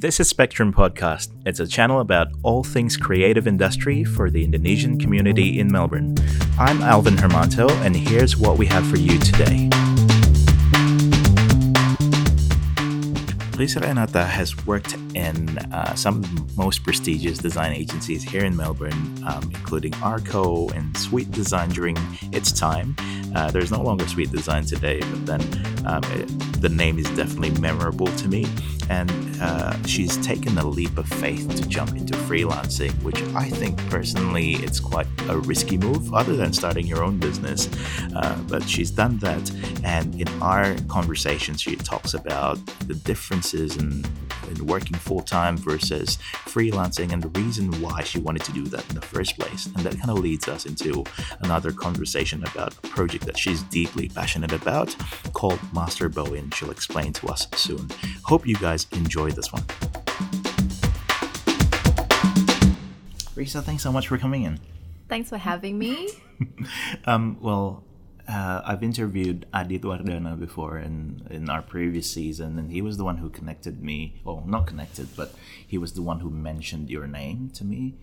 This is Spectrum Podcast. It's a channel about all things creative industry for the Indonesian community in Melbourne. I'm Alvin Hermanto, and here's what we have for you today. Risa Renata has worked in uh, some of the most prestigious design agencies here in Melbourne, um, including Arco and Sweet Design during its time. Uh, there's no longer Sweet Design today, but then um, it, the name is definitely memorable to me. And uh, she's taken the leap of faith to jump into freelancing, which I think personally it's quite a risky move, other than starting your own business. Uh, but she's done that, and in our conversations, she talks about the differences in, in working full time versus freelancing and the reason why she wanted to do that in the first place. And that kind of leads us into another conversation about a project that she's deeply passionate about called Master Bowie. She'll explain to us soon. Hope you guys enjoy this one. Risa, thanks so much for coming in. Thanks for having me. um, well, uh, I've interviewed Adit Wardana before in, in our previous season, and he was the one who connected me. Well, not connected, but he was the one who mentioned your name to me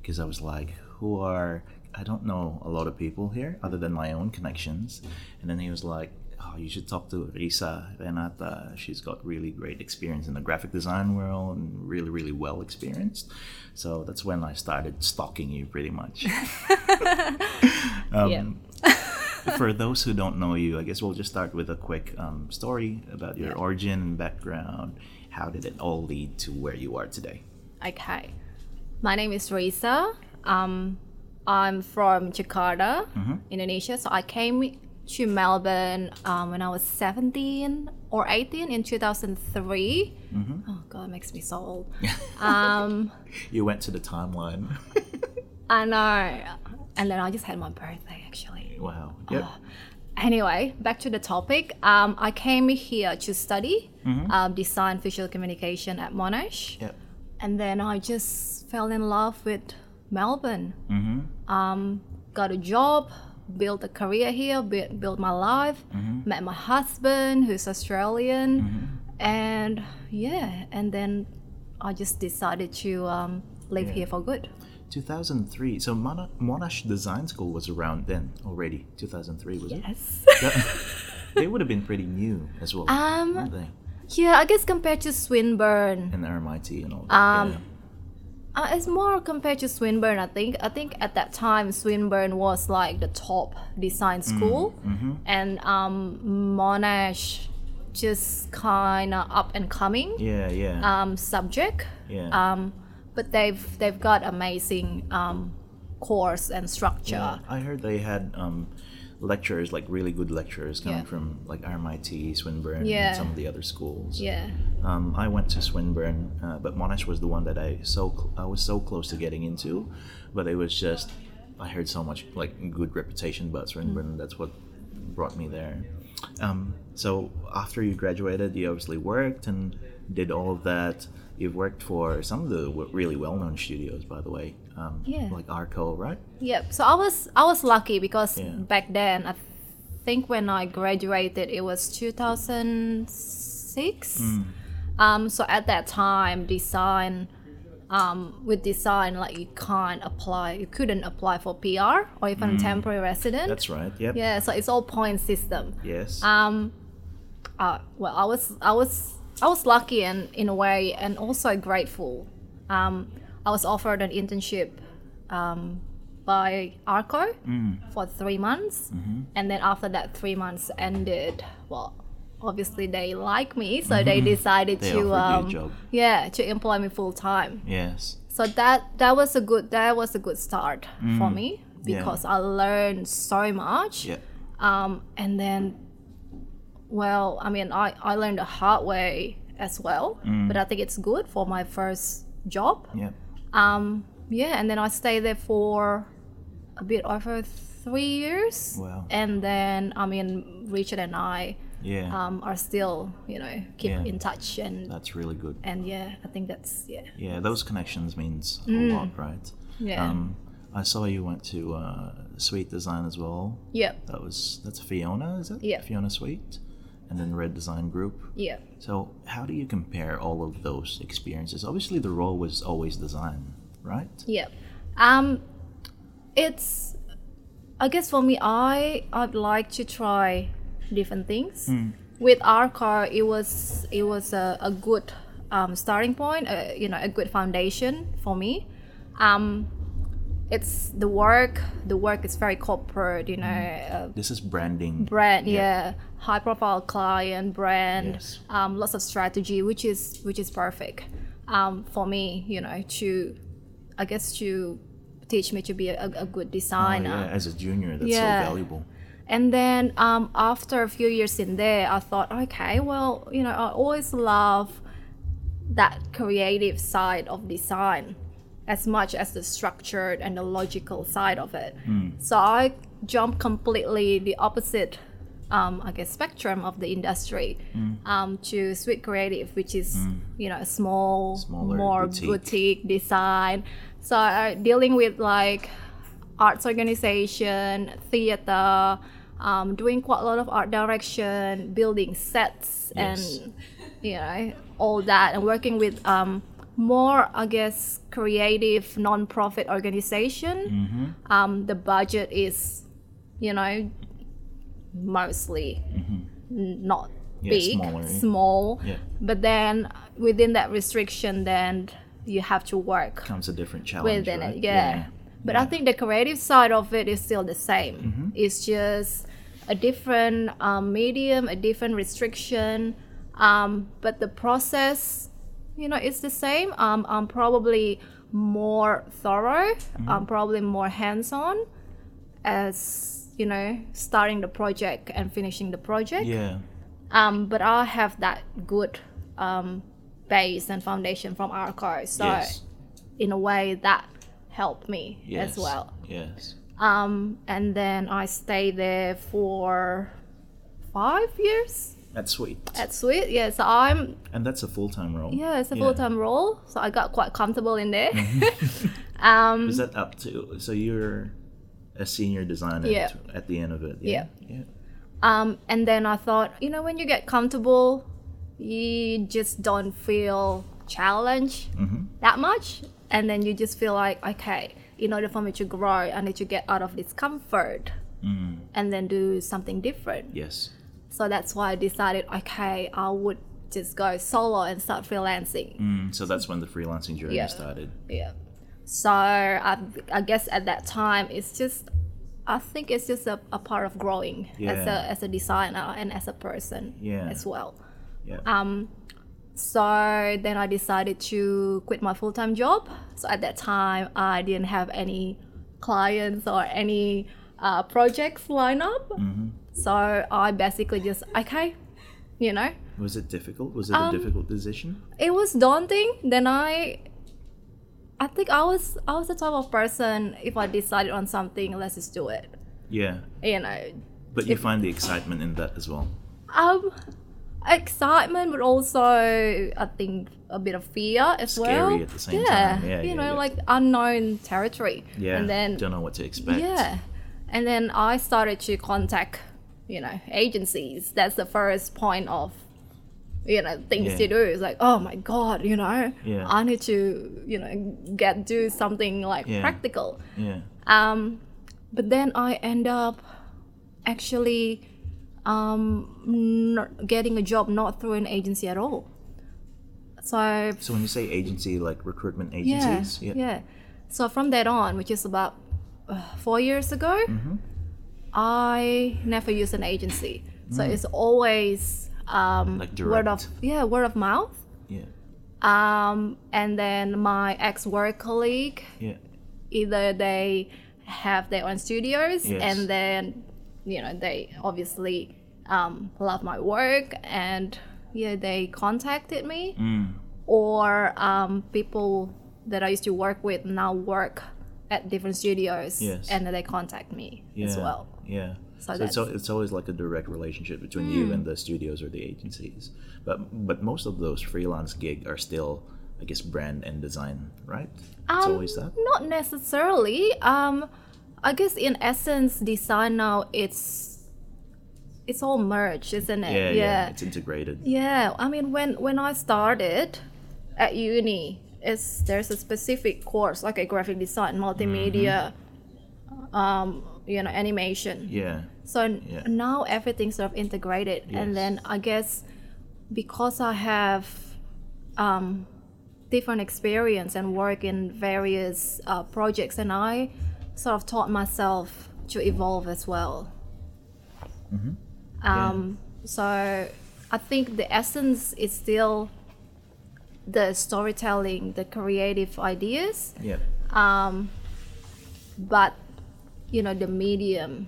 because I was like, who are. I don't know a lot of people here other than my own connections. And then he was like, oh, you should talk to Risa Renata. She's got really great experience in the graphic design world and really, really well experienced. So that's when I started stalking you pretty much. um, for those who don't know you, I guess we'll just start with a quick um, story about your Yeah. origin and background. How did it all lead to where you are today? Okay. My name is Risa. Um, I'm from Jakarta, Indonesia. So I came to Melbourne um, when I was 17 or 18 in 2003. Oh, God, it makes me so old. um, You went to the timeline. I know. And then I just had my birthday, actually. wow. Yep. Anyway, back to the topic. Um, I came here to study um, design visual communication at Monash. Yep. and then I just fell in love with Melbourne. Um, got a job, built a career here, built, built my life, met my husband who's Australian, and yeah, and then I just decided to um, live here for good. 2003. So Mona- Monash Design School was around then already. 2003 was it? Yes. Yeah. they would have been pretty new as well, Um, yeah, I guess compared to Swinburne, And RMIT and all that. Um, yeah. Uh, it's more compared to Swinburne, I think. I think at that time Swinburne was like the top design Mm, school, mm-hmm. and um, Monash just kind of up and coming Yeah, yeah, um, subject. yeah. Um, but they've they've got amazing um, course and structure. Yeah, I heard they had um, lecturers, like really good lecturers, coming Yeah. from like RMIT, Swinburne, Yeah. and some of the other schools. Yeah. Um, I went to Swinburne, uh, but Monash was the one that I so cl- I was so close to getting into, but it was just I heard so much like good reputation about Swinburne. That's what brought me there. Um, so after you graduated, you obviously worked and did all of that. You've worked for some of the w- really well-known studios, by the way, um, Yeah. like Arco, right? Yep. So I was I was lucky because Yeah. back then I think when I graduated it was 2006. Mm. Um, so at that time, design um, with design like you can't apply, you couldn't apply for PR or even temporary resident. Mm. That's right. Yep. yeah. So it's all point system. Yes. Um, uh, well, I was I was I was lucky and in a way, and also grateful. Um, I was offered an internship um, by Arco for three months, and then after that three months ended, well, obviously they like me, so they decided They to offered you a um, job. yeah to employ me full time. yes. So that that was a good that was a good start for me Yeah. because I learned so much Yeah. um, and then well i mean I, I learned the hard way as well Mm. but i think it's good for my first job Yeah. um, yeah and then i stayed there for a bit over three years Wow. and then i mean richard and i Yeah. um, are still you know keep Yeah. in touch and That's really good. and yeah i think that's yeah Yeah, those connections means a lot, right? Mm. yeah Um, I saw you went to uh, Sweet Design as well. yep That was that's Fiona, is it? Yeah. Fiona Sweet. And then Red Design Group. Yeah. So, how do you compare all of those experiences? Obviously, the role was always design, right? Yeah. Um, it's, I guess for me, I I'd like to try different things. With Arco, it was it was a, a good um, starting point. Uh, you know, a good foundation for me. Um, it's the work. The work is very corporate. You know, uh, This is branding. brand yeah, high profile client brand Yes. um, lots of strategy which is which is perfect um, for me you know to i guess to teach me to be a, a good Oh, designer yeah, as a junior, that's Yeah. so valuable. and then um, after a few years in there i thought okay well you know i always love that creative side of design as much as the structured and the logical side of it so i jumped completely the opposite um, I guess spectrum of the industry um, to Sweet Creative, which is you know a small, Smaller more boutique. boutique design. So uh, dealing with like arts organization, theater, um, doing quite a lot of art direction, building sets, Yes. and you know all that, and working with um, more, I guess, creative non-profit organization. Mm-hmm. Um, the budget is, you know, mostly n- not Yeah, big, smaller, small. Yeah. But then within that restriction, then you have to work Comes a different challenge. within right? it. Yeah. But I think the creative side of it is still the same. Mm-hmm. It's just a different um, medium, a different restriction. Um, but the process, you know, it's the same. Um, I'm probably more thorough. Mm-hmm. I'm probably more hands-on as you know starting the project and finishing the project Yeah. um, but I have that good um, base and foundation from our Arco. So Yes. in a way that helped me Yes. as well. Yes. Um, and then I stayed there for five years That's sweet. at Sweet. Yeah, so I'm And that's a full time role. yeah, it's a Yeah. full time role. So I got quite comfortable in there. um, Is that up to? So you're a senior designer Yeah. at, at the end of it. Yeah. Yeah. Um, and then I thought, you know, when you get comfortable, you just don't feel challenged Mm-hmm. that much. And then you just feel like, okay, in order for me to grow, I need to get out of discomfort Mm. and then do something different. Yes. So that's why I decided, okay, I would just go solo and start freelancing. Mm. So that's when the freelancing journey Yeah. started. Yeah. So I, I guess at that time, it's just, I think it's just a, a part of growing as a as a designer and as a person Yeah. as well. Yeah. Um, so then I decided to quit my full time job. So at that time, I didn't have any clients or any uh, projects lined up. Mm-hmm. So I basically just okay, you know, was it difficult? Was it um, a difficult decision? it was daunting. Then I, I think I was I was the type of person if I decided on something, let's just do it. Yeah. You know, But you find the excitement in that as well. um, excitement, but also I think a bit of fear as Scary well. at the same yeah, time. Yeah, you yeah, know, yeah. like unknown territory. Yeah. and then don't know what to expect. yeah, and then I started to contact, you know, agencies. That's the first point of, you know, things Yeah. to do. It's like, oh my god, you know, Yeah. I need to, you know, get do something like Yeah. practical. Yeah. Um, but then I end up actually um, not getting a job not through an agency at all. So So when you say agency, like recruitment yeah, agencies, yeah, So from that on, which is about uh, four years ago, Mm-hmm. I never use an agency. So it's always um, Mm. Like word of yeah word of mouth. yeah, Um, and then my ex work colleague yeah, either they have their own studios Yes. and then you know they obviously um, love my work and yeah they contacted me Mm. or um, people that I used to work with now work at different studios Yes. and they contact me yeah, as well Yeah. So So, it's, Hmm. al- it's always like a direct relationship between you and the studios or the agencies. But but most of those freelance gig are still, I guess, brand and design, right? It's Um, always that. Not necessarily. Um, I guess in essence, design now it's it's all merged, isn't it? Yeah, yeah, it's integrated. Yeah, I mean when when I started at uni, it's there's a specific course like a graphic design, multimedia, um, you know, animation. Yeah, So Yeah. now everything's sort of integrated, Yes. and then I guess because I have um, different experience and work in various uh, projects, and I sort of taught myself to evolve as well. Um, So I think the essence is still the storytelling, the creative ideas, yeah, Um, but you know the medium.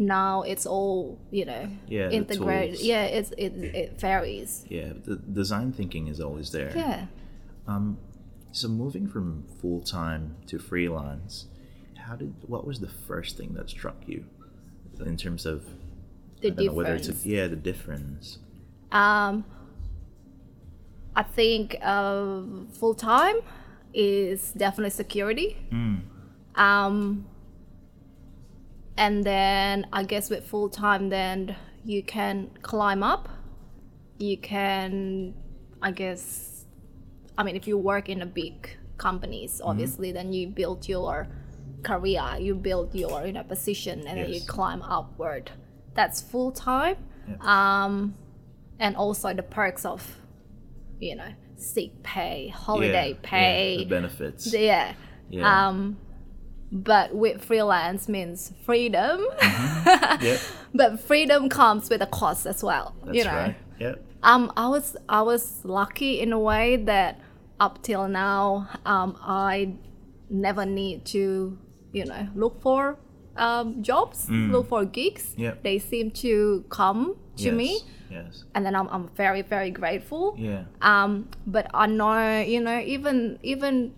Now it's all you know Yeah, integrated yeah it's it, it varies. Yeah. The design thinking is always there. yeah. Um So moving from full time to freelance, how did what was the first thing that struck you in terms of the don't know whether it's difference. a, yeah the difference. um i think uh, full time is definitely security um and then i guess with full time then you can climb up. You can i guess i mean if you work in a big companies obviously then you build your career you build your you know position and then you climb upward. That's full time. Um and also the perks of you know sick pay holiday Yeah, pay yeah, the benefits. yeah. Yeah. Um, but with freelance means freedom, yep, but freedom comes with a cost as well. that's you know. right. Yep. Um, I was I was lucky in a way that up till now, um, I never need to, you know, look for um, jobs, look for gigs. Mm. Yep. They seem to come to yes. me, Yes. and then I'm, I'm very very grateful. Yeah. um but i know you know even even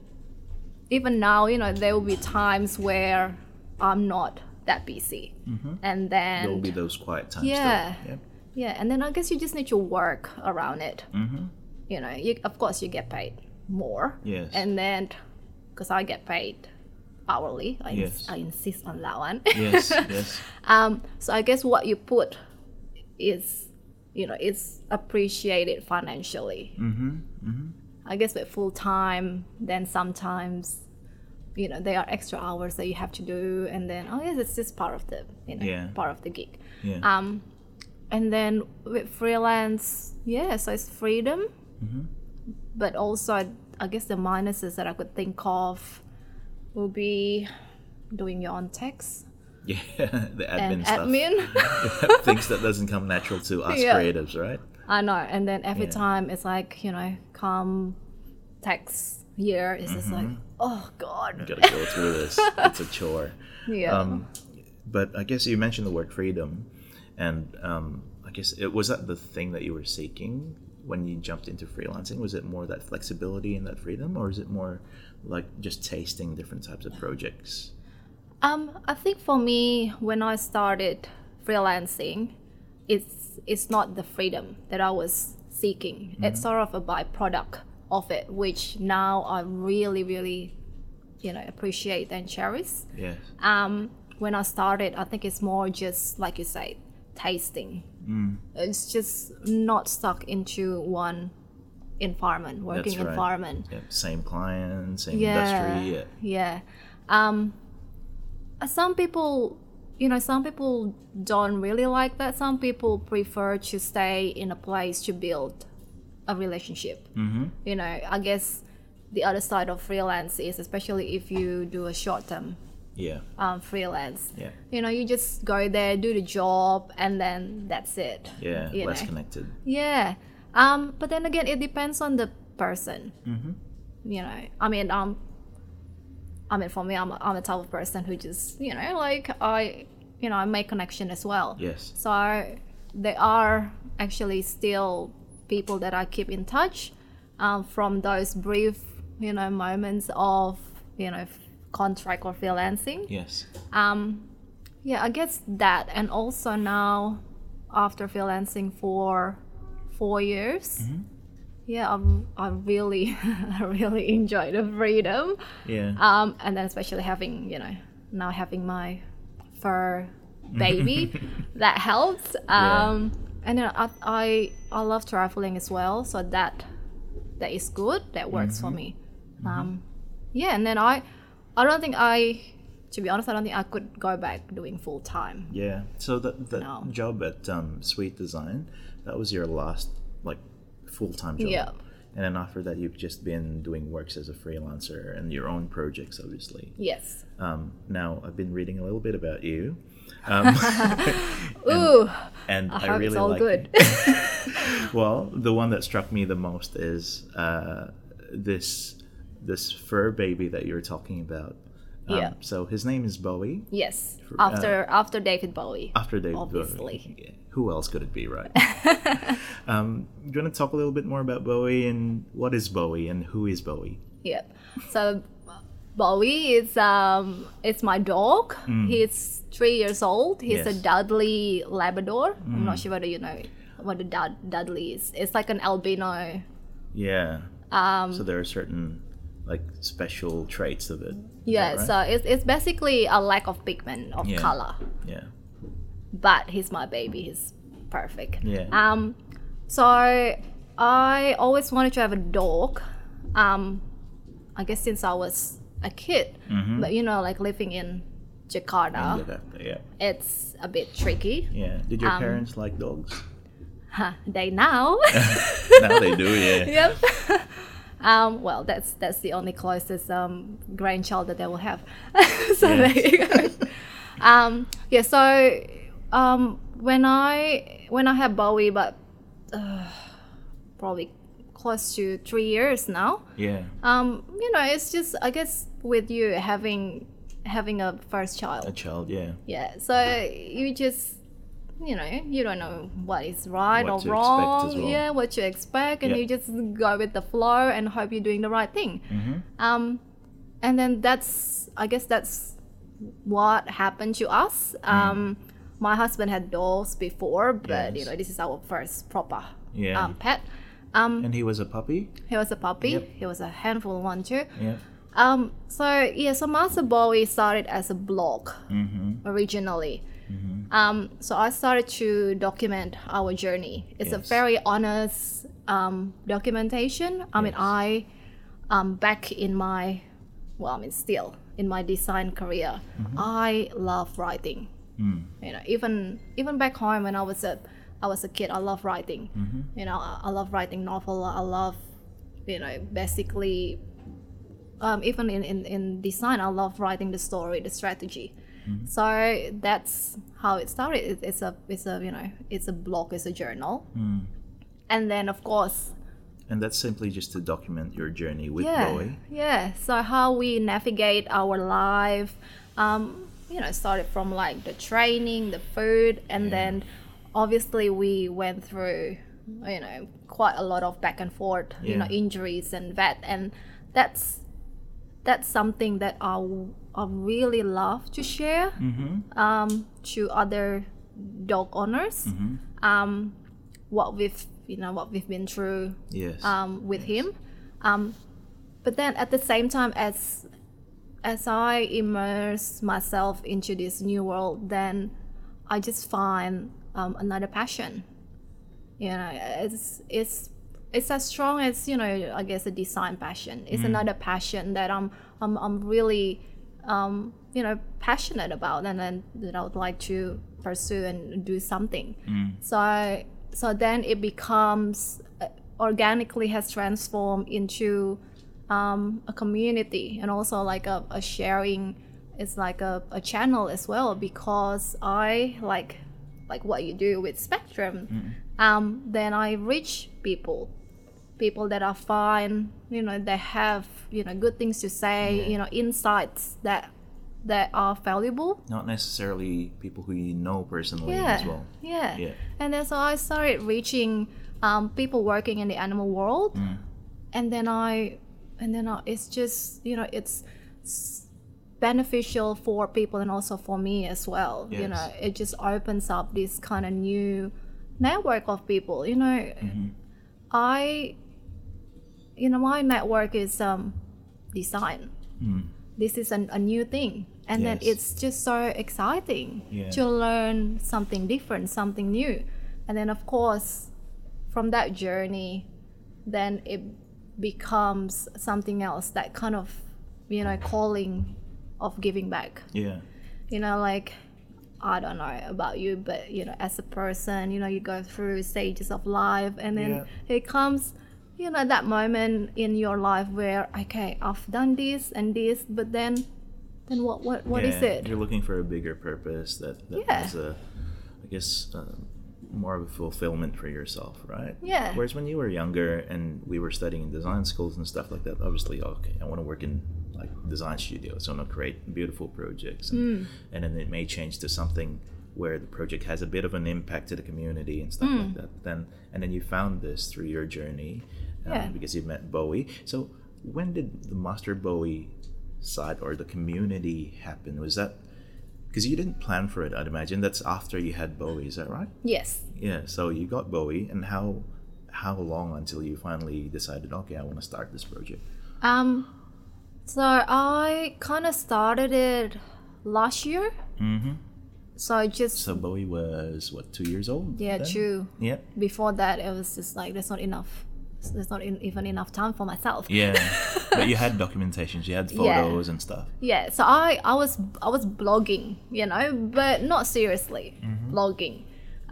even now you know there will be times where i'm not that busy and then There will be those quiet times. yeah Still. Yep. yeah and then i guess you just need to work around it Mm-hmm. you know you of course you get paid more Yes. and then because i get paid hourly I, ins- I insist on that one Yes. yes. um so i guess what you put is you know it's appreciated financially Mm-hmm. I guess with full time, then sometimes, you know, there are extra hours that you have to do, and then oh yes, it's just part of the you know Yeah. part of the gig. Yeah. Um, and then with freelance, yeah, so it's freedom, Mm-hmm. but also I guess the minuses that I could think of will be doing your own tax yeah. the admin and stuff. admin. Things that doesn't come natural to us Yeah. creatives, right? I know, and then every Yeah. time it's like you know, come tax year, it's just like Mm-hmm. oh god, Got to go through this. It's a chore. yeah. Um, but I guess you mentioned the word freedom, and um, I guess it was that the thing that you were seeking when you jumped into freelancing. Was it more that flexibility and that freedom, or is it more like just tasting different types of projects? Um, I think for me, when I started freelancing, it's it's not the freedom that I was seeking. It's sort of a byproduct of it, which now I really, really, you know, appreciate and cherish. Yes. Um, when I started, I think it's more just like you said, tasting. It's just not stuck into one environment, working right. environment. Yeah. Same client, same yeah, industry. Yeah. Yeah. Um, uh, some people, you know, some people don't really like that. Some people prefer to stay in a place to build a relationship. Mm-hmm. You know, I guess the other side of freelance is, especially if you do a short term Yeah. um, freelance. Yeah. You know, you just go there, do the job, and then that's it. Yeah. you Less know. connected. Yeah. Um, but then again, it depends on the person. Mm-hmm. You know, I mean, um, I mean, for me, I'm, I'm a type of person who just, you know, like I, you know, I make connection as well. Yes. So I, there are actually still people that I keep in touch um, from those brief, you know, moments of, you know, contract or freelancing Yes. um yeah i guess that and also now after freelancing for four years yeah I'm, i really i really enjoy the freedom Yeah. um and then especially having you know now having my fur baby that helps um and then I, I i love traveling as well so that that is good that works Mm-hmm. for me um yeah and then i i don't think i to be honest i don't think i could go back doing full time Yeah. So that that No. job at um, Sweet Design, that was your last full time job. Yeah. And then after that, you've just been doing works as a freelancer and your own projects, obviously. yes Um, now, I've been reading a little bit about you. Um, ooh and i really it's all like good well, the one that struck me the most is uh, this this fur baby that you're talking about. Um, Yeah. So his name is Bowie. yes uh, after after david bowie After David Obviously. Bowie. Who else could it be, right? um, do you want to talk a little bit more about Bowie and what is Bowie and who is Bowie? Yep. So Bowie is um it's my dog. He's three years old. He's a Mm. Yes. Mm. Dudley Labrador. I'm not sure whether you know what a Dud- Dudley is. It's like an albino. Yeah. Um, so there are certain like special traits of it. yeah. right? So it's it's basically a lack of pigment of Yeah. color. yeah. But he's my baby. He's perfect. Yeah. Um, so I always wanted to have a dog. Um, I guess since I was a kid, Mm-hmm. but you know, like living in Jakarta, Yeah. yeah. it's a bit tricky. Yeah. Did your Um, parents like dogs? Huh, they now. now they do, yeah. yep. Um, well, that's that's the only closest um, grandchild that they will have. so Yes. there you go. um, yeah. So um, when I when I had Bowie, but uh, probably close to three years now. Yeah. Um, you know, it's just I guess with you having having a first child. A child. child, yeah. Yeah. So you just you know you don't know what is right What or wrong. well. Yeah, what you expect, and Yeah. you just go with the flow and hope you're doing the right thing. Mm-hmm. Um, and then that's I guess that's what happened to us. Mm. Um, my husband had dogs before, but you know this is our first proper Yeah. um, pet. Um, and he was a puppy? he was a puppy. Yep. He was a handful one too. Yeah. Um, so yeah, so Master Bowie started as a blog Mm-hmm. originally. Um, so I started to document our journey. It's a very honest um, documentation. I mean, I um, back in my well, I mean, still in my design career, Mm-hmm. I love writing. Mm. You know, even even back home when I was a I was a kid, I love writing. Mm-hmm. You know, I, I love writing novel. I love, you know, basically um, even in, in, in design, I love writing the story, the strategy. So that's how it started. It, it's a it's a you know it's a blog, it's a journal, Mm. and then of course And that's simply just to document your journey with yeah Bowie. yeah. So how we navigate our life, um, you know, started from like the training, the food, and Yeah. then obviously we went through you know quite a lot of back and forth, you know, injuries and that, and that's that's something that I, I really love to share Mm-hmm. um, to other dog owners. Mm-hmm. Um, what we've you know what we've been through Yes. um, with him. Um, but then at the same time, as as I immerse myself into this new world, then I just find um, another passion. You know, it's it's it's as strong as you know, I guess a design passion. It's another passion that I'm I'm I'm really um, you know passionate about, and then that I would like to pursue and do something. So I, so then it becomes uh, organically has transformed into um, a community and also like a, a sharing it's like a, a channel as well because i like like what you do with spectrum. Um, then i reach people people that are fine you know they have you know good things to say Yeah. you know insights that that are valuable Not necessarily people who you know personally yeah as well. yeah Yeah. and then so i started reaching um, people working in the animal world Mm. and then i and then I, it's just you know it's s- beneficial for people and also for me as well you know it just opens up this kind of new network of people you know Mm-hmm. i you know my network is um design Mm. this is an, a new thing and then it's just so exciting Yeah. to learn something different something new and then of course from that journey then it becomes something else that kind of you know calling of giving back Yeah. you know like i don't know about you but you know as a person you know you go through stages of life and then Yeah. it comes you know that moment in your life where okay i've done this and this but then then what what what is Yeah, it You're looking for a bigger purpose that, that Yeah. has a, I guess, uh, more of a fulfillment for yourself, right? Yeah. Whereas when you were younger and we were studying in design schools and stuff like that, obviously, okay, I want to work in like design studios, I want to create beautiful projects, and, and then it may change to something where the project has a bit of an impact to the community and stuff Hmm. like that. Then and then you found this through your journey, um, Yeah. because you met Bowie. So when did the Master Bowie side or the community happen? Was that because you didn't plan for it? I'd imagine that's after you had Bowie. Is that right? yes Yeah. So you got Bowie, and how how long until you finally decided? Okay, I want to start this project. um so i kind of started it last year Mm-hmm. so I just So Bowie was what two years old? yeah then? true Yeah. before that it was just like there's not enough there's not in, even enough time for myself Yeah. but you had documentations, you had Yeah. photos and stuff. yeah so i i was i was blogging you know but not seriously Mm-hmm. blogging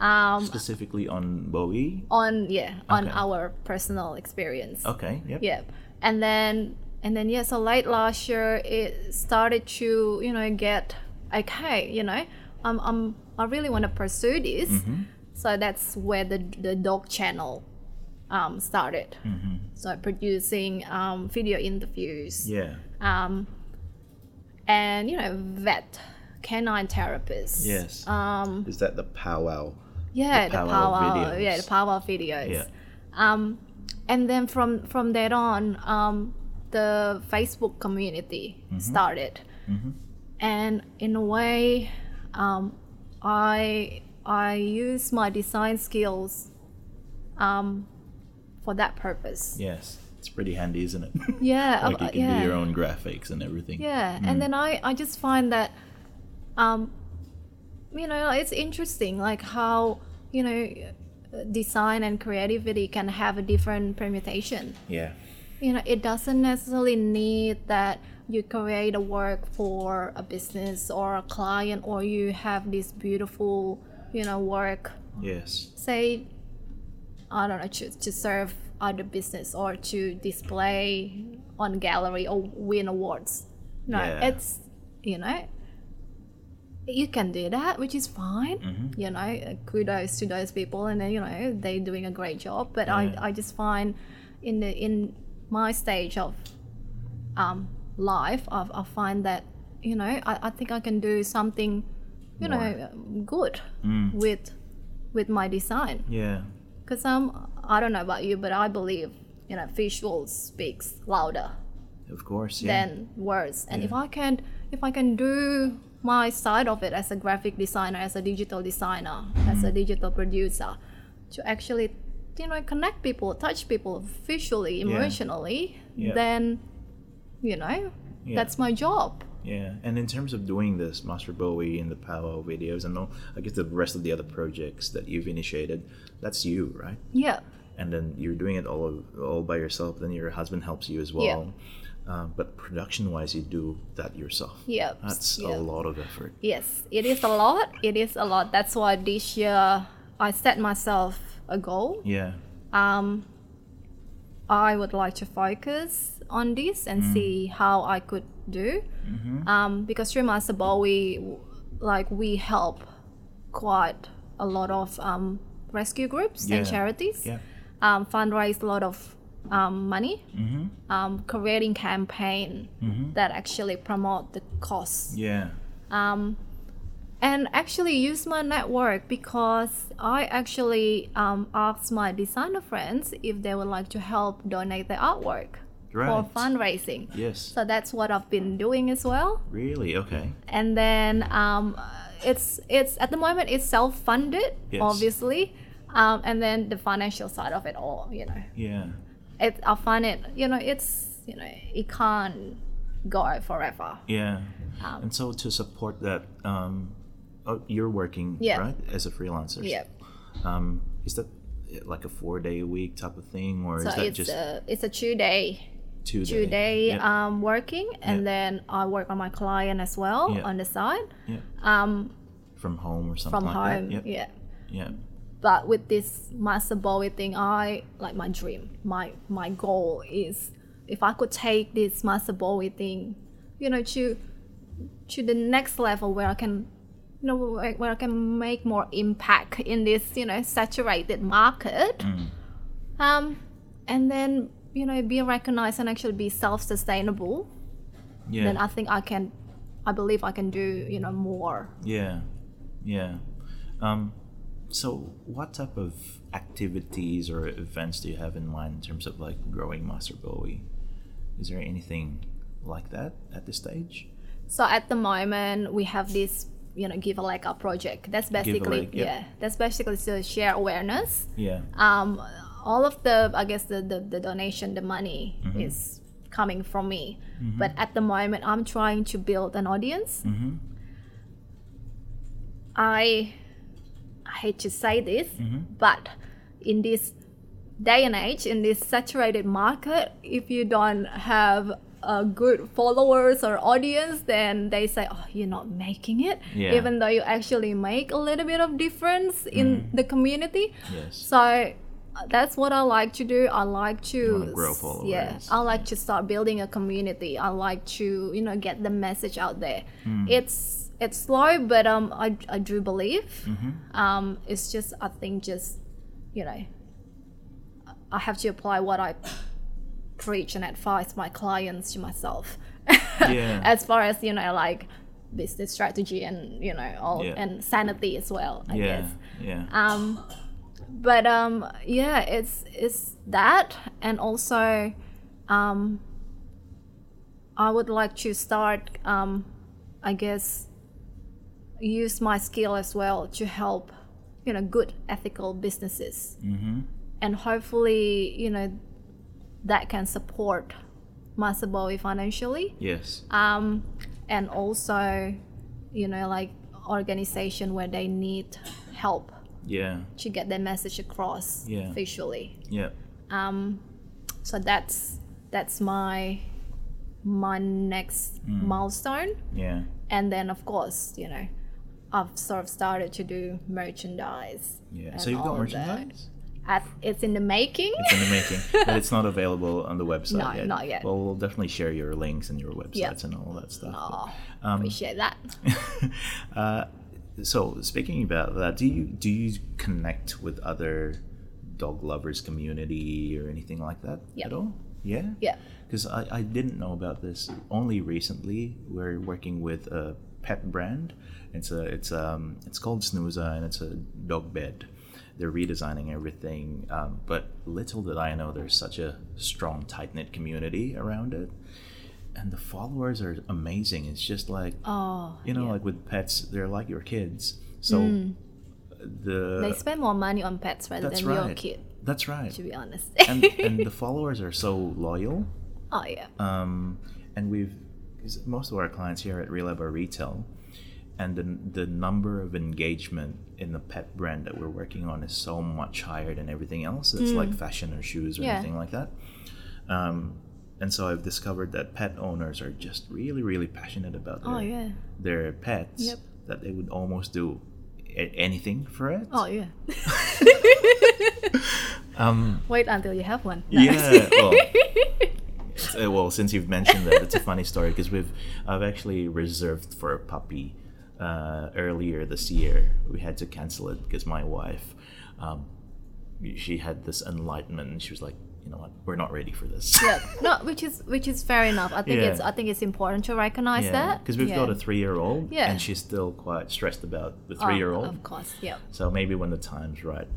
um Specifically on Bowie. on yeah on Okay. our personal experience Okay. Yep. yeah and then and then yeah so late last year it started to you know get okay you know i'm, I'm i really want to pursue this Mm-hmm. so that's where the the dog channel um started Mm-hmm. so producing um video interviews Yeah. um, and you know vet canine therapists Yes. um, Is that the powwow? yeah The the powwow videos. yeah the power videos Yeah. um, and then from from there on um, the facebook community Mm-hmm. started and in a way um, i i use my design skills um, for that purpose Yes. It's pretty handy, isn't it? yeah like you uh, can yeah do your own graphics and everything. Yeah, Mm. and then I I just find that, um, you know, it's interesting like how you know design and creativity can have a different permutation. Yeah. You know, it doesn't necessarily need that you create a work for a business or a client or you have this beautiful, you know, work Yes. say i don't know to, to serve other business or to display on gallery or win awards no Yeah. it's you know you can do that which is fine Mm-hmm. you know uh, kudos to those people and then you know they're doing a great job but Yeah. I, I just find in the in my stage of um, life I, I find that you know I, I think I can do something you More. know good Mm. with with my design Yeah. Because um I don't know about you but I believe you know visuals speaks louder Of course. Yeah. than words and if I can if I can do my side of it as a graphic designer as a digital designer as a digital producer to actually you know connect people touch people visually emotionally Yeah. then you know Yeah. that's my job Yeah, and in terms of doing this, Master Bowie and the Power videos, and all, I guess the rest of the other projects that you've initiated, that's you, right? yeah And then you're doing it all all by yourself. Then your husband helps you as well. Uh, but production-wise, you do that yourself. yeah That's yeah. a lot of effort. Yes, it is a lot. It is a lot. That's why this year I set myself a goal. Yeah, Um, I would like to focus on this and see how I could do. Um, because through Master Bowie, w- like we help quite a lot of um, rescue groups and charities. yeah, Um, fundraise a lot of um, money. mm-hmm. Um, creating campaign that actually promote the cause yeah, um, and actually use my network because I actually um, asked my designer friends if they would like to help donate their artwork for fundraising. yes, So that's what I've been doing as well. really, okay, And then um, it's it's at the moment it's self-funded, Yes. obviously, um, and then the financial side of it all, you know, yeah, it I find it, you know, it's you know it can't go forever. Yeah. Um, and so to support that, um, oh, you're working Yeah. right as a freelancer. Yeah. Um, is that like a four day a week type of thing, or So is that it's just a it's a two day two two day Yeah. um working, and Yeah. then I work on my client as well Yeah. on the side yeah. um From home or something from like home. that. Yeah. Yeah. But with this master Bowie thing, I like my dream. My my goal is if I could take this master Bowie thing, you know, to to the next level where I can you know where, where I can make more impact in this you know saturated market Mm. um and then you know be recognized and actually be self-sustainable Yeah. then I think I can I believe I can do you know more Yeah, yeah. Um, so, what type of activities or events do you have in mind in terms of like growing Master Bowie? Is there anything like that at this stage? So at the moment, we have this, you know, give a leg up project. That's basically, yep. yeah, that's basically to share awareness. Yeah, Um, all of the, I guess the the, the donation, the money Mm-hmm. is coming from me. But at the moment, I'm trying to build an audience. Mm-hmm. I, I hate to say this, Mm-hmm. but in this day and age, in this saturated market, if you don't have a good followers or audience, then they say, "Oh, you're not making it," Yeah. even though you actually make a little bit of difference in Mm-hmm. the community. yes. So that's what I like to do. I like to grow followers. Yeah, I like to start building a community. I like to you know get the message out there. Hmm. It's it's slow, but um, I I do believe. Mm-hmm. Um, it's just I think just you know I have to apply what I preach and advise my clients to myself. Yeah. as far as you know, like business strategy and you know all Yeah. and sanity as well. I yeah, guess yeah, um but um yeah it's it's that and also um i would like to start um i guess use my skill as well to help you know good ethical businesses. Mm-hmm. and hopefully you know that can support Master Bowie financially. Yes, um, and also you know like organization where they need help yeah, to get their message across Yeah. visually yeah, um, so that's that's my my next Mm. milestone yeah. and then of course you know i've sort of started to do merchandise Yeah. So you've got merchandise. At, it's in the making It's in the making, but it's not available on the website No, yet. not yet. Well, we'll definitely share your links and your websites Yep. and all that stuff. oh, Um, appreciate that uh, so speaking about that, do you do you connect with other dog lovers community or anything like that Yep. at all? Yeah. yeah Because I, I didn't know about this only recently. We're working with a pet brand. It's a it's um it's called Snooza and it's a dog bed. They're redesigning everything, um, but little did I know there's such a strong tight knit community around it, and the followers are amazing. It's just like oh you know, yeah. like with pets, they're like your kids. So the they spend more money on pets rather that's than your kid That's right. to be honest and and the followers are so loyal. oh yeah Um, and we've most of our clients here at Relab are retail, and the the number of engagement in the pet brand that we're working on is so much higher than everything else. It's like fashion or shoes or Mm. Yeah. anything like that. Um, and so I've discovered that pet owners are just really, really passionate about their, oh yeah their pets. Yep. That they would almost do a- anything for it. oh yeah Um, wait until you have one No. yeah. Well, uh, well, since you've mentioned that, it's a funny story because we've I've actually reserved for a puppy uh, earlier this year. We had to cancel it because my wife, um, she had this enlightenment and she was like, you know what, we're not ready for this. yeah no which is which is fair enough i think Yeah. it's i think it's important to recognize that because we've yeah. got a three-year-old, Yeah. and she's still quite stressed about the three year old. of course yeah So maybe when the time's right.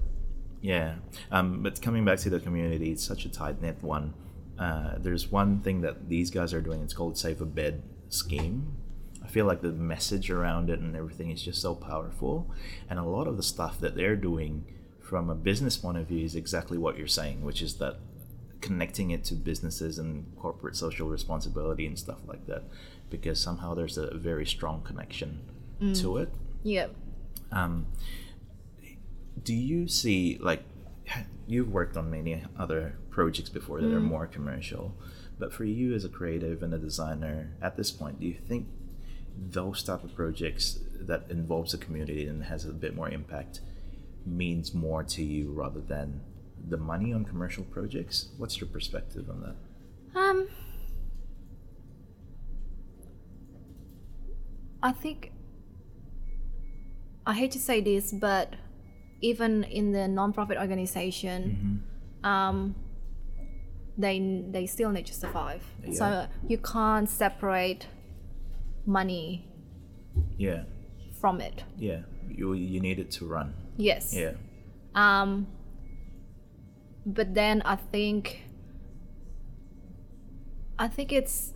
Yeah. Um, but coming back to the community, it's such a tight knit one. Uh, there's one thing that these guys are doing. It's called Save a Bed scheme. I feel like the message around it and everything is just so powerful. And a lot of the stuff that they're doing from a business point of view is exactly what you're saying, which is that connecting it to businesses and corporate social responsibility and stuff like that because somehow there's a very strong connection to it. Yeah um, do you see like you've worked on many other projects before that are more commercial but for you as a creative and a designer at this point do you think those type of projects that involves the community and has a bit more impact means more to you rather than the money on commercial projects what's your perspective on that Um, I think I hate to say this, but even in the non-profit organization, um, they they still need to survive. Yeah. So you can't separate money yeah from it. yeah you you need it to run Yes. yeah Um, but then I think I think it's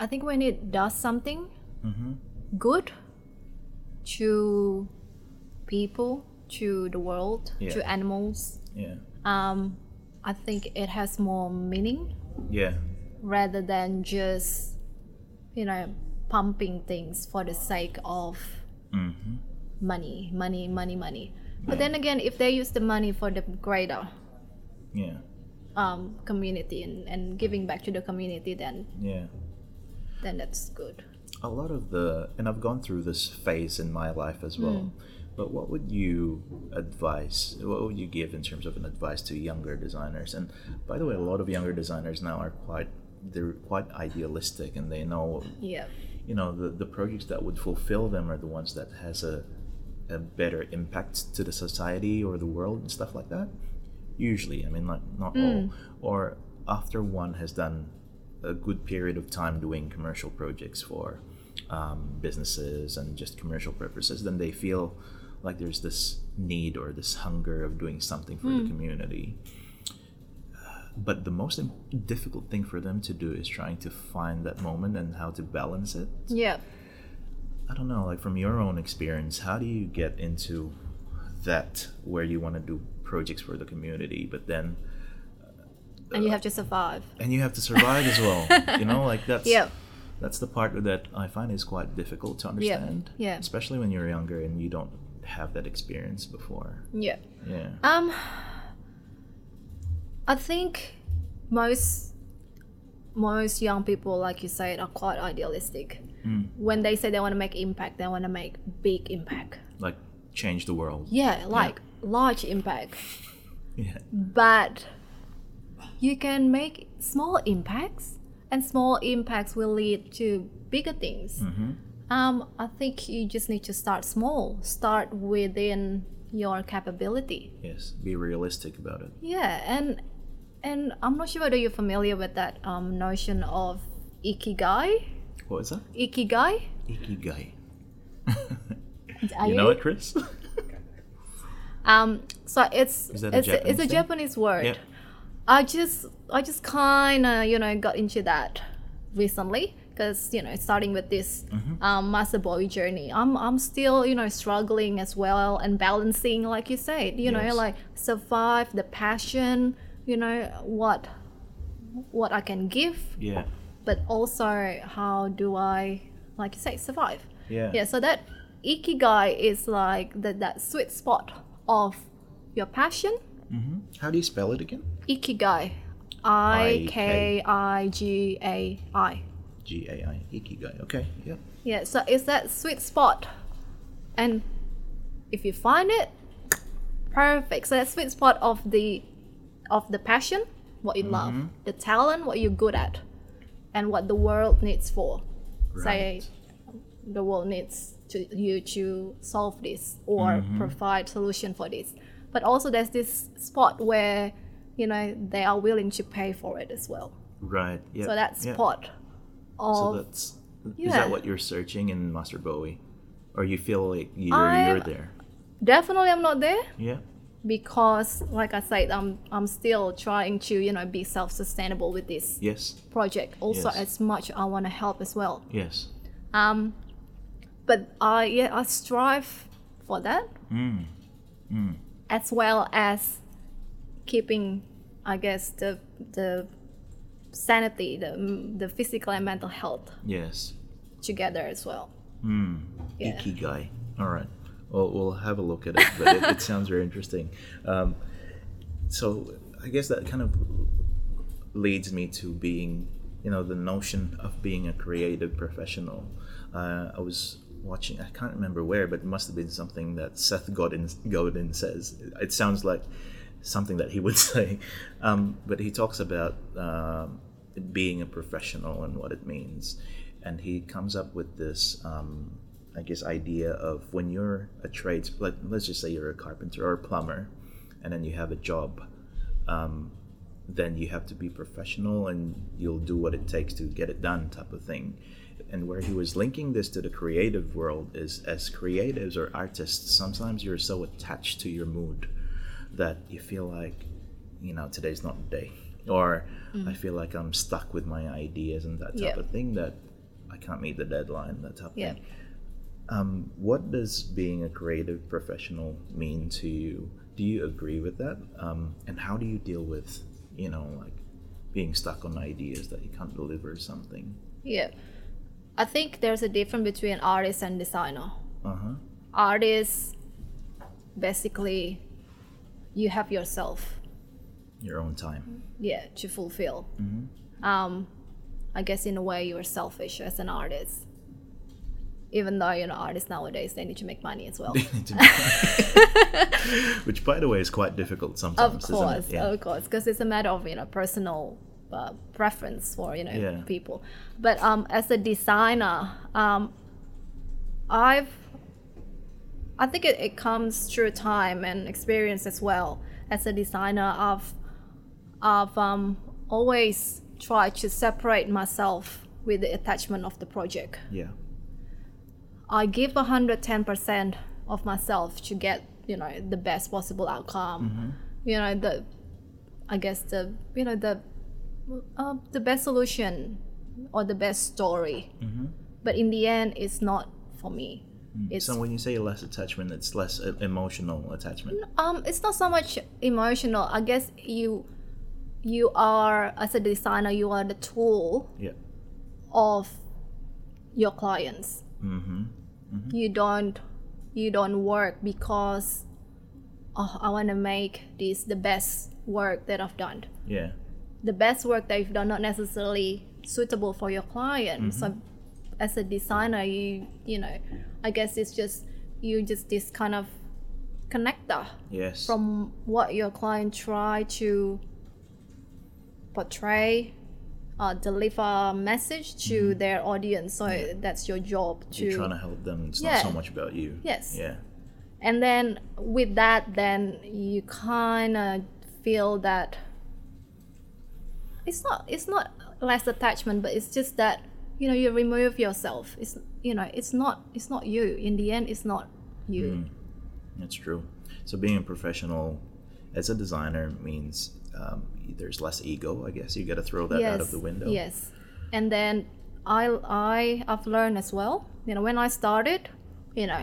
I think when it does something mm-hmm. good to people, to the world, Yeah. to animals, yeah um, I think it has more meaning yeah rather than just you know pumping things for the sake of mm-hmm. money, money, money, money. But then again, if they use the money for the greater yeah. Um, community and, and giving back to the community, then yeah. then that's good. a lot of the and i've gone through this phase in my life as well but what would you advise what would you give in terms of an advice to younger designers? And by the way a lot of younger designers now are quite they're quite idealistic and they know Yeah. you know the, the projects that would fulfill them are the ones that has a, a better impact to the society or the world and stuff like that usually i mean not not all. Or after one has done a good period of time doing commercial projects for um, businesses and just commercial purposes then they feel like there's this need or this hunger of doing something for the community. But the most difficult thing for them to do is trying to find that moment and how to balance it. Yeah. I don't know, like from your own experience, how do you get into that where you want to do projects for the community, but then And you have to survive. and you have to survive as well. You know, like that's Yeah. that's the part that I find is quite difficult to understand. yeah. Especially when you're younger and you don't have that experience before. Yeah. Yeah. Um, I think most most young people, like you said, are quite idealistic. Mm. When they say they want to make impact, they want to make big impact. Like change the world. Yeah, like large impact. Yeah. But you can make small impacts, and small impacts will lead to bigger things. Mm-hmm. Um, I think you just need to start small. Start within your capability. Yes. Be realistic about it. Yeah, and and I'm not sure whether you're familiar with that um, notion of ikigai. What is that? Ikigai. Ikigai. You know it, Chris? Um, so it's that a it's, Japanese a thing? Japanese word. I just I just kind of you know got into that recently because you know starting with this Mm-hmm. um, Master Bowie journey, I'm I'm still you know struggling as well and balancing like you said, you know like survive the passion, you know what what I can give, yeah. but also how do I like you say survive. Yeah. Yeah, so that ikigai is like that that sweet spot of your passion. hmm How do you spell it again? Ikigai. I K I G A I. G A I. Ikigai. Okay. Yep. Yeah, so it's that sweet spot. And if you find it, perfect. So that sweet spot of the of the passion, what you love, the talent, what you're good at, and what the world needs for. Say the world needs to you to solve this or provide solution for this. But also there's this spot where, you know, they are willing to pay for it as well. Right. Yeah. So that spot of So that's is that what you're searching in Master Bowie, or you feel like you're I'm- you're there? definitely I'm not there. Yeah. because like i said i'm i'm still trying to you know be self-sustainable with this Yes. project also Yes. as much i want to help as well Yes. um but i yeah i strive for that Mm. Mm. as well as keeping I guess the the sanity, the the physical and mental health Yes. together as well. Yeah. Ikigai. All right. Well, we'll have a look at it, but it, it sounds very interesting. Um, so I guess that kind of leads me to being, you know, the notion of being a creative professional. Uh, I was watching, I can't remember where, but it must have been something that Seth Godin, Godin says. It sounds like something that he would say. Um, but he talks about um, being a professional and what it means. And he comes up with this, um, I guess, idea of when you're a trades, like, let's just say you're a carpenter or a plumber, and then you have a job. Um, then you have to be professional and you'll do what it takes to get it done, type of thing. And where he was linking this to the creative world is as creatives or artists, sometimes you're so attached to your mood that you feel like, you know, today's not the day. Or I feel like I'm stuck with my ideas and that type Yeah. of thing that I can't meet the deadline, that type of Yeah. thing. Um, what does being a creative professional mean to you? Do you agree with that? Um, and how do you deal with, you know, like being stuck on ideas that you can't deliver something? Yeah. I think there's a difference between artist and designer. Uh huh. Artist basically you have yourself Your own time. yeah to fulfill um i guess in a way you're selfish as an artist even though you know artists nowadays they need to make money as well Which, by the way, is quite difficult sometimes. of course? Yeah. of course because it's a matter of you know personal uh, preference for you know Yeah. people but um as a designer um i've i think it, it comes through time and experience as well as a designer i've i've um always tried to separate myself with the attachment of the project yeah. I give 110% of myself to get, you know, the best possible outcome. You know, the, I guess the, you know, the, uh, the best solution or the best story. But in the end, it's not for me. It's So when you say less attachment, it's less uh, emotional attachment. um, it's not so much emotional. I guess you, you are as a designer, you are the tool Yeah. of your clients. Mm-hmm. You don't you don't work because oh, I want to make this the best work that I've done. Yeah. The best work that you've done not necessarily suitable for your client. So as a designer, you you know, I guess it's just you just this kind of connector Yes. from what your client try to portray uh, deliver a message to their audience so that's your job to You're trying to help them. It's Yeah. not so much about you. Yes. Yeah. and then with that then you kind of feel that it's not it's not less attachment but it's just that you know you remove yourself it's you know it's not it's not you in the end it's not you That's true. So being a professional as a designer means um, there's less ego. I guess you got to throw that out of the window. Yes. And then I I i've learned as well. You know, when I started, you know,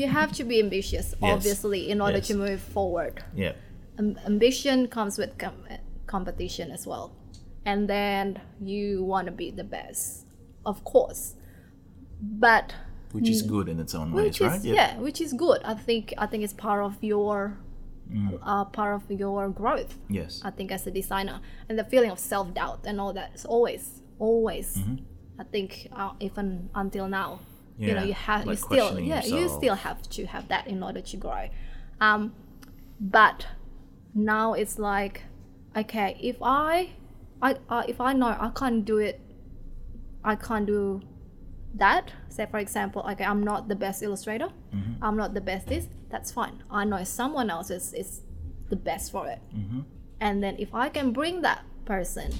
you have to be ambitious, Yes. obviously, in order Yes. to move forward. Yeah. Am- ambition comes with com- competition as well, and then you want to be the best, of course. But Which is good in its own ways, which right? is yeah. which is good. I think I think it's part of your Mm. uh, part of your growth. Yes. I think as a designer and the feeling of self doubt and all that is always always I think uh, even until now you know Mm-hmm. You have you still yeah you still have to have that in order to grow um but now it's like okay if I I uh, if I know I can't do it I can't do that say for example okay i'm not the best illustrator Mm-hmm. i'm not the best this that's fine i know someone else is, is the best for it Mm-hmm. and then if i can bring that person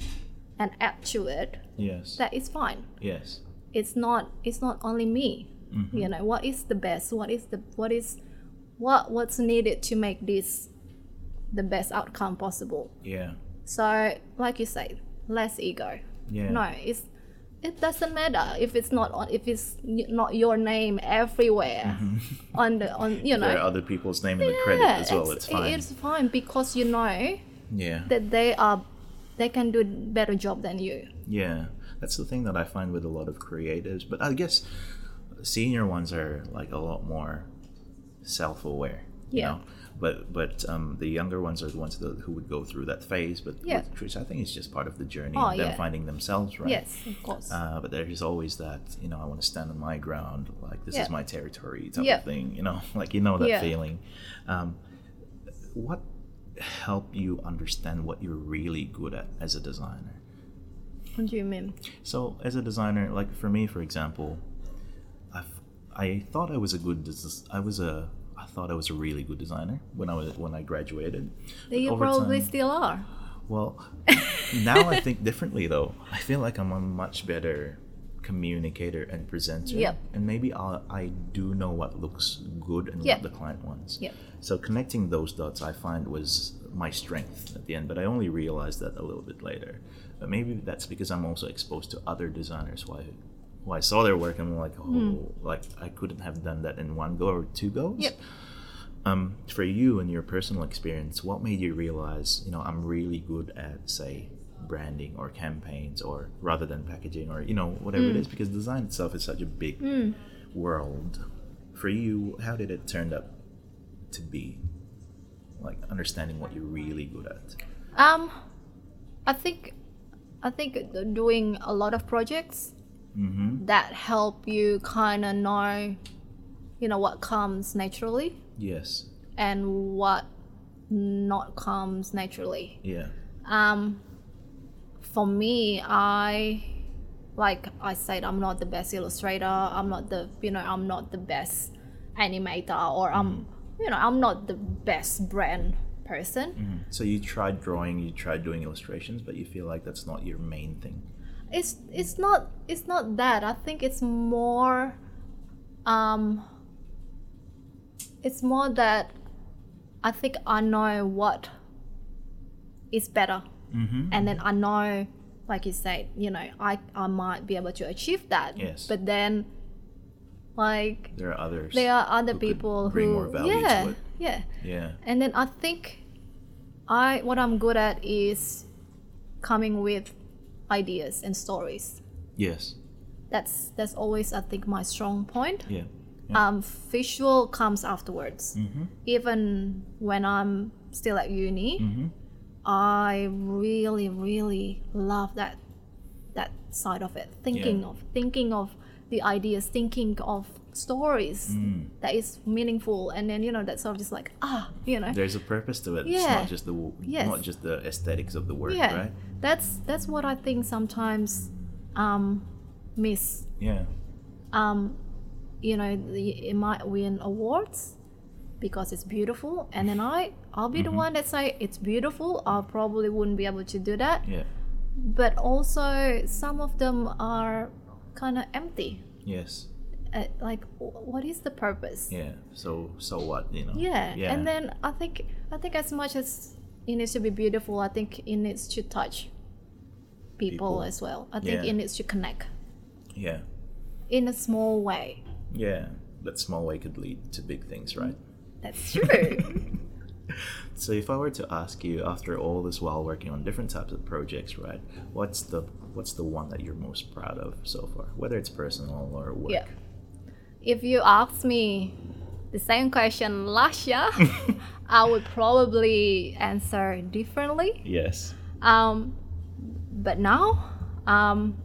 and add to it Yes. that is fine yes. it's not it's not only me Mm-hmm. you know what is the best what is the what is what what's needed to make this the best outcome possible Yeah. so like you say less ego Yeah. no it's it doesn't matter if it's not on if it's not your name everywhere mm-hmm. on the on you know There are other people's name in the credit as well. ex- It's fine. it's fine because you know Yeah. that they are they can do better job than you. Yeah, that's the thing that I find with a lot of creatives. But I guess senior ones are like a lot more self-aware. You Yeah. know? But but um, the younger ones are the ones that, who would go through that phase. But Yeah. I think it's just part of the journey. Oh, them yeah. finding themselves, right? Yes, of course. Uh, but there's always that, you know, I want to stand on my ground, like this Yeah. is my territory type Yeah. of thing, you know, like you know that feeling. Um, what helped you understand what you're really good at as a designer? what do you mean? So, as a designer, like for me, for example, I've, I thought I was a good. des- I was a. I thought I was a really good designer when I was when I graduated. You probably time- still are. well, now I think differently though. I feel like I'm a much better communicator and presenter. Yep. And maybe i I do know what looks good and Yep. what the client wants. Yep. So connecting those dots I find was my strength at the end, but I only realized that a little bit later. But maybe that's because I'm also exposed to other designers who I, I saw their work and I'm like, oh, like I couldn't have done that in one go or two goes. Yep. Um, for you and your personal experience, what made you realize, you know, I'm really good at, say, branding or campaigns, or rather than packaging, or you know, whatever it is, because design itself is such a big world. For you, how did it turn up to be? Like understanding what you're really good at. Um, I think, I think doing a lot of projects Mm-hmm. that help you kind of know, you know, what comes naturally Yes. and what not comes naturally. Yeah. Um, for me, I like I said, I'm not the best illustrator. I'm not the you know I'm not the best animator, or I'm you know I'm not the best brand person. So you tried drawing, you tried doing illustrations, but you feel like that's not your main thing. It's it's not it's not that. I think it's more. Um, it's more that I think I know what is better Mm-hmm. and then I know, like you said, you know, I I might be able to achieve that. Yes. But then, like, There are others. there are other who people bring who, more value to yeah, it. yeah. Yeah. And then I think, I what I'm good at is coming with ideas and stories. Yes. That's that's always I think my strong point. Yeah. Um, visual comes afterwards. Mm-hmm. Even when I'm still at uni, Mm-hmm. I really, really love that that side of it. Thinking Yeah. of thinking of the ideas, thinking of stories Mm. that is meaningful, and then you know that sort of just like ah, you know, There's a purpose to it. It's Yeah. not just the Yes. not just the aesthetics of the work, yeah. right? That's that's what I think sometimes um, miss. Yeah. Um, you know, the, it might win awards because it's beautiful, and then I I'll be the Mm-hmm. one that say it's beautiful. I probably wouldn't be able to do that. Yeah. but also some of them are kind of empty Yes. uh, like what is the purpose Yeah. So so what, you know? yeah. Yeah. and then i think i think as much as it needs to be beautiful i think it needs to touch people, People. as well i think Yeah. it needs to connect Yeah. in a small way Yeah. That small way could lead to big things, right? that's true So if I were to ask you after all this while working on different types of projects, right? What's the what's the one that you're most proud of so far? Whether it's personal or work. Yeah. if you asked me the same question last year i would probably answer differently Yes. Um, but now, um,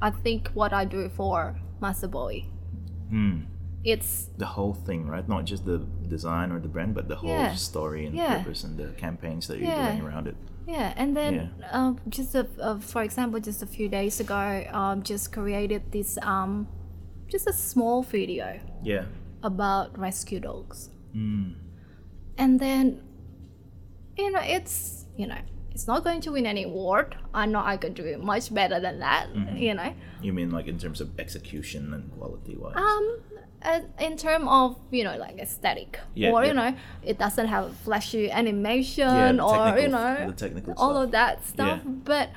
I think what I do for Master Bowie, Hmm. it's The whole thing, right? Not just the design or the brand, but the whole Yeah. story and Yeah. purpose and the campaigns that you're Yeah. doing around it. yeah. And then, um, just a, uh, for example, just a few days ago, um, just created this um, just a small video Yeah. about rescue dogs, Mm. and then, you know, it's you know. It's not going to win any award. I know I could do it much better than that. You know, You mean like in terms of execution and quality wise? Um, in term of you know like aesthetic, Yeah, or yeah. you know, it doesn't have flashy animation Yeah, or you know the technical all stuff. of that stuff, but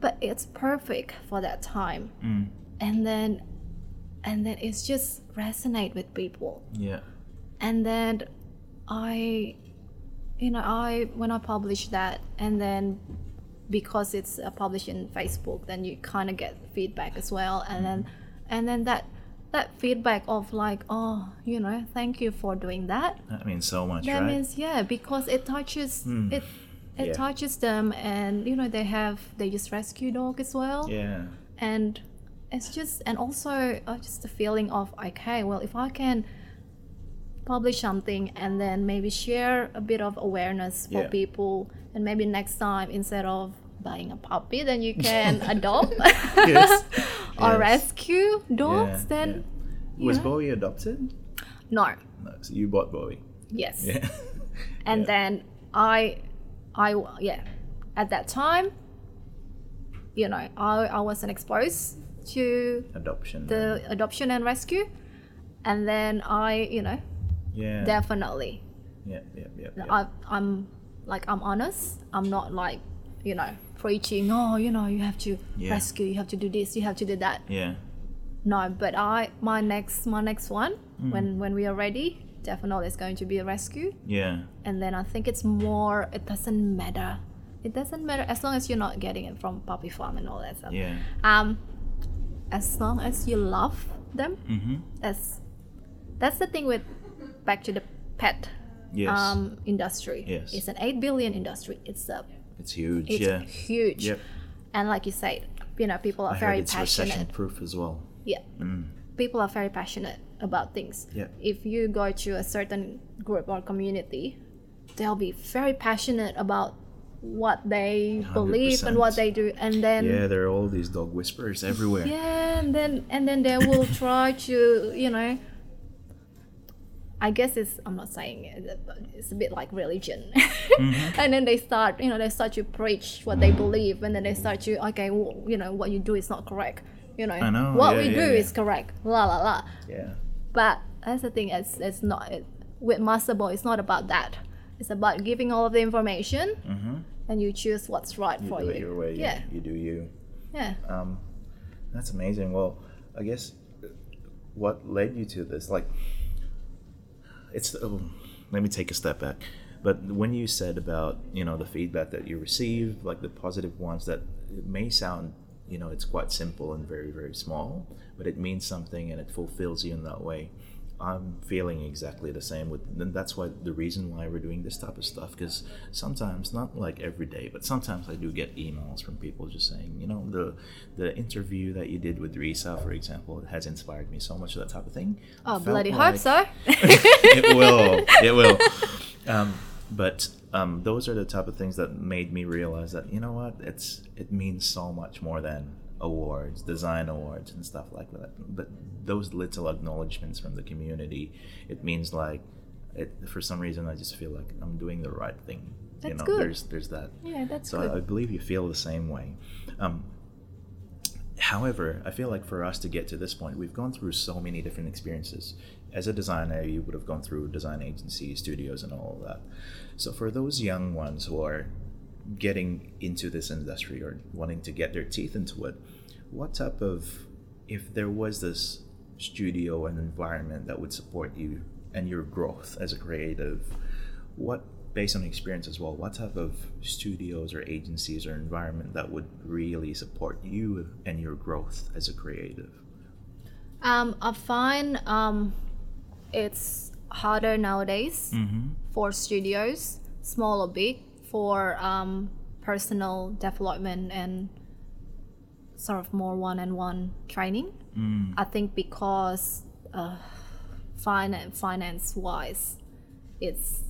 but it's perfect for that time, Mm. and then and then it's just resonate with people, Yeah. and then I you know, I when I publish that, and then because it's published in Facebook, then you kind of get feedback as well, and then and then that that feedback of like, oh, you know, thank you for doing that. That means so much, That right? means yeah, because it touches it. It Yeah. touches them, and you know they have they just rescue dog as well yeah. and it's just and also uh, just the feeling of okay well if i can publish something and then maybe share a bit of awareness for Yeah. people and maybe next time instead of buying a puppy then you can adopt Yes. or Yes. rescue dogs Yeah, then yeah. Was. Bowie adopted? no No, so you bought Bowie. yes Yeah. and then i i yeah at that time you know i, I wasn't exposed to Adoption. the adoption and rescue and then i you know yeah. definitely yeah. Yeah. Yeah. yeah. I, i'm like i'm honest i'm not like you know preaching oh you know you have to Yeah. rescue you have to do this you have to do that yeah. no but i my next my next one Mm. when when we are ready definitely is going to be a rescue Yeah. and then i think it's more it doesn't matter it doesn't matter as long as you're not getting it from puppy farm and all that stuff Yeah. um as long as you love them Mm-hmm. that's that's the thing with back to the pet Yes. um, industry Yes. it's an 8 billion industry it's a it's huge. it's yeah. huge Yep. and like you said you know people are I very heard it's recession passionate proof as well. yeah Mm. people are very passionate about things Yeah. if you go to a certain group or community they'll be very passionate about what they believe and what they do and then Yeah, there are all these dog whisperers everywhere. Yeah, and then and then they will try to, you know. I guess it's I'm not saying it, but it's a bit like religion, Mm-hmm. and then they start, you know, they start to preach what they believe, and then they start to, okay, well, you know, what you do is not correct, you know, I know, what yeah, we yeah, do yeah. is correct, la la la. Yeah. But that's the thing, it's it's not it, with Master Bowie, it's not about that. It's about giving all of the information, Mm-hmm. and you choose what's right You for you. your way. Yeah, You do you. yeah. Um, that's amazing. Well, I guess what led you to this, like, it's. Oh, let me take a step back. But when you said about you know the feedback that you receive, like the positive ones, that it may sound you know it's quite simple and very very small, but it means something and it fulfills you in that way. I'm feeling exactly the same with, and that's why the reason why we're doing this type of stuff. Because sometimes, not like every day, but sometimes I do get emails from people just saying, you know, the the interview that you did with Risa, for example, has inspired me so much. That type of thing. Oh, bloody like- hope so. it will. It will. Um, but um, those are the type of things that made me realize that you know what it's it means so much more than awards, design awards, and stuff like that. But those little acknowledgments from the community, it means like it. For some reason, I just feel like I'm doing the right thing. you That's know, good. there's there's that. Yeah, that's so good. I, I believe you feel the same way. Um, However, I feel like for us to get to this point, we've gone through so many different experiences. As a designer, you would have gone through design agencies, studios, and all of that. So, for those young ones who are getting into this industry or wanting to get their teeth into it, what type of, if there was this studio and environment that would support you and your growth as a creative, what based on experience as well what type of studios or agencies or environment that would really support you and your growth as a creative Um, I find um, it's harder nowadays mm-hmm. for studios, small or big, for um, personal development and sort of more one-on-one training. mm. I think because uh, finance finance-wise, it's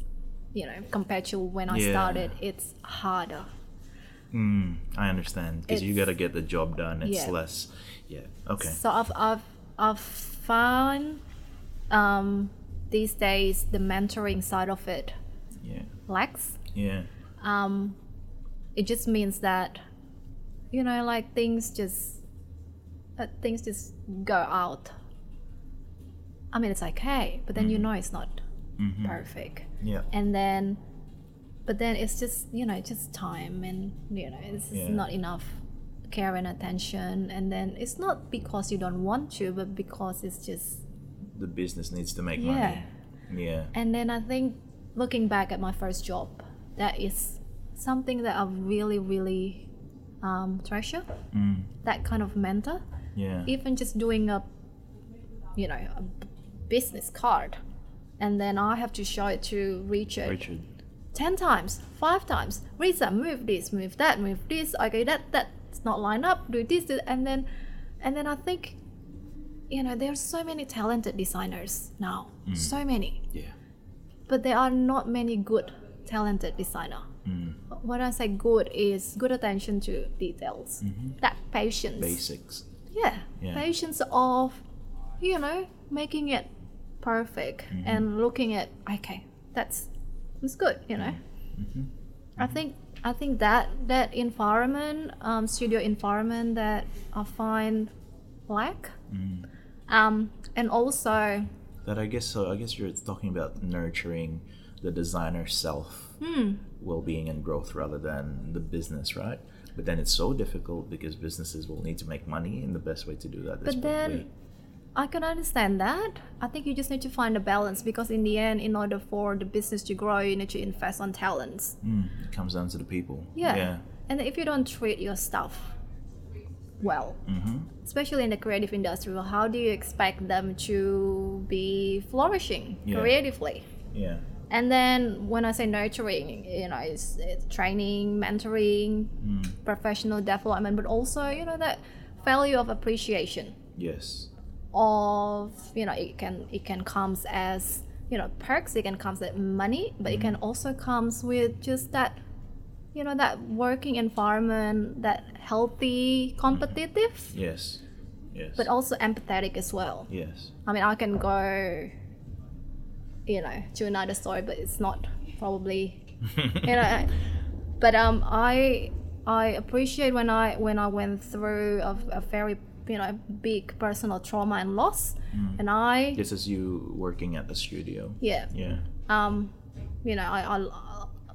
you know compared to when I Yeah. started, it's harder. Mm, i understand because you got to get the job done it's Yeah. less yeah okay So I've I've I've found um, these days the mentoring side of it yeah lacks. yeah Um, it just means that you know like things just uh, things just go out. I mean it's okay, but then you know it's not Mhm. perfect, yeah. And then but then it's just you know just time and you know it's Yeah. not enough care and attention. And then it's not because you don't want to but because it's just the business needs to make yeah. Money yeah. And then i think looking back at my first job, that is something that I really, really um, treasure. Mm. That kind of mentor. Yeah. Even just doing a, you know, a business card, and then I have to show it to Richard, Richard. ten times, five times. Risa, move this, move that, move this. Okay, that that's not line up. Do this, do- and then, and then I think, you know, there are so many talented designers now. So many Yeah. but there are not many good talented designer Mm. what i say good is good attention to details that patience Basics. yeah. Yeah. patience of you know making it perfect and looking at okay that's that's good you know i think i think that that environment um, studio environment that i find lack um, and also That I guess so. I guess you're talking about nurturing the designer self Hmm. well-being and growth rather than the business, right? But then it's so difficult because businesses will need to make money, and the best way to do that is But then probably- I can understand that. I think you just need to find a balance because in the end, in order for the business to grow, you need to invest on talents. Mm, it comes down to the people. Yeah. Yeah. And if you don't treat your stuff well, Mm-hmm. especially in the creative industry, how do you expect them to be flourishing Yeah. creatively? Yeah. And then when I say nurturing, you know, it's, it's training, mentoring, Mm. professional development, but also, you know, that value of appreciation. Yes. of you know it can it can comes as you know perks it can comes as money but it can also comes with just that you know that working environment that healthy competitive Yes. Yes. but also empathetic as well yes. i mean i can go you know to another story but it's not probably you know but um i i appreciate when i when i went through a, a very you know big personal trauma and loss and i This is you working at the studio. yeah Yeah. um you know i, I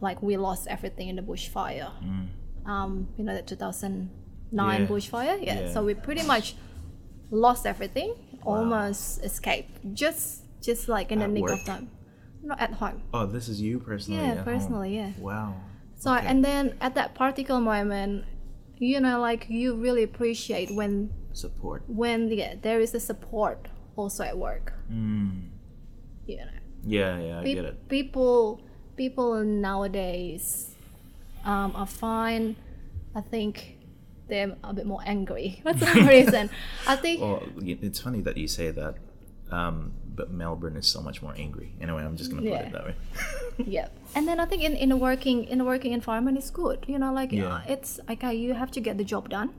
like we lost everything in the bushfire um you know the 2009 Yeah. bushfire yeah. Yeah. so we pretty much lost everything almost escaped just just like in the nick work? of time not at home Oh, this is you personally. Yeah, at home. personally, yeah. Wow. So Okay. and then at that particular moment, you know, like you really appreciate when Support. when yeah, there is a support also at work. Mm. You know, Yeah, yeah, I Pe- get it. people people nowadays um, I find I think they're a bit more angry for some reason. I think Well, it's funny that you say that, um, but Melbourne is so much more angry. Anyway, I'm just gonna put Yeah. it that way. yeah and then i think in, in a working in a working environment is good you know like Yeah. uh, it's okay you have to get the job done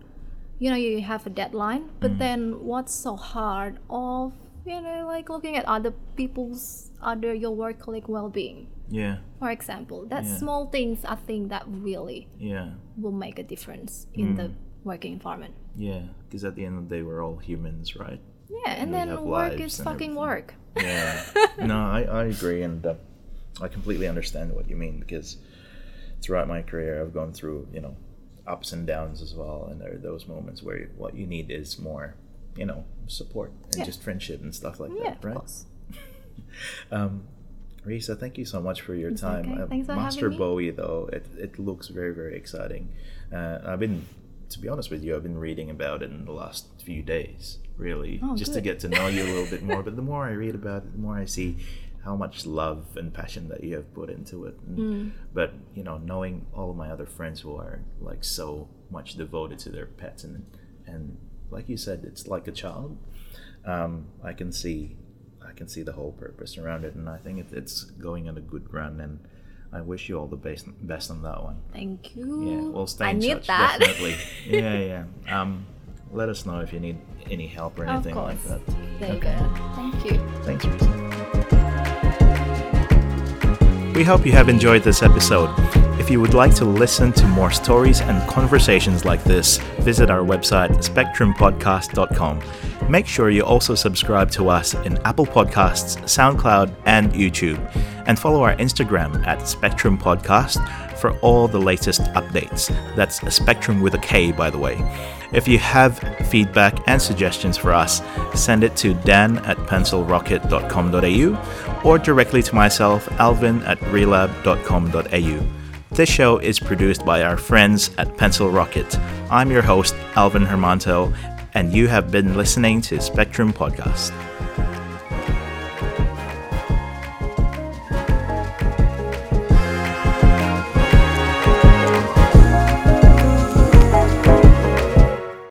you know you have a deadline but Mm. then what's so hard of you know like looking at other people's other your work colleague well-being yeah, for example that Yeah. small things i think that really yeah, will make a difference in the Mm. working environment yeah. Because at the end of the day, we're all humans, right? Yeah and We then work is fucking everything. work Yeah. no, I, I agree, and uh, I completely understand what you mean because throughout my career, I've gone through you know ups and downs as well, and there are those moments where what you need is more, you know, support and Yeah. just friendship and stuff like yeah that, of right? course Um, Risa, thank you so much for your It's time. okay. Uh, Thanks for Master having me. Bowie, though, it, it looks very, very exciting. Uh, I've been, to be honest with you, I've been reading about it in the last few days, really, Oh, just to get to know you a little bit more. But the more I read about it, the more I see how much love and passion that you have put into it. And- Mm. But, you know, knowing all of my other friends who are like so much devoted to their pets and, and like you said, it's like a child. Um, I can see I can see the whole purpose around it, and I think it, it's going on a good run. And I wish you all the best best on that one. thank you Yeah, we'll stay i in need touch that definitely. yeah, yeah. Um, let us know if you need any help or anything like course. that. there you Okay. go thank you Thanks, Risa. We hope you have enjoyed this episode. If you would like to listen to more stories and conversations like this, visit our website spektrumpodcast.com. Make sure you also subscribe to us in Apple Podcasts, SoundCloud, and YouTube, and follow our Instagram at Spektrum Podcast for all the latest updates. That's a Spektrum with a K, by the way. If you have feedback and suggestions for us, send it to dan at pencilrocket.com.au or directly to myself, alvin at relab.com.au. This show is produced by our friends at Pencil Rocket. I'm your host, Alvin Hermanto, and you have been listening to Spektrum Podcast.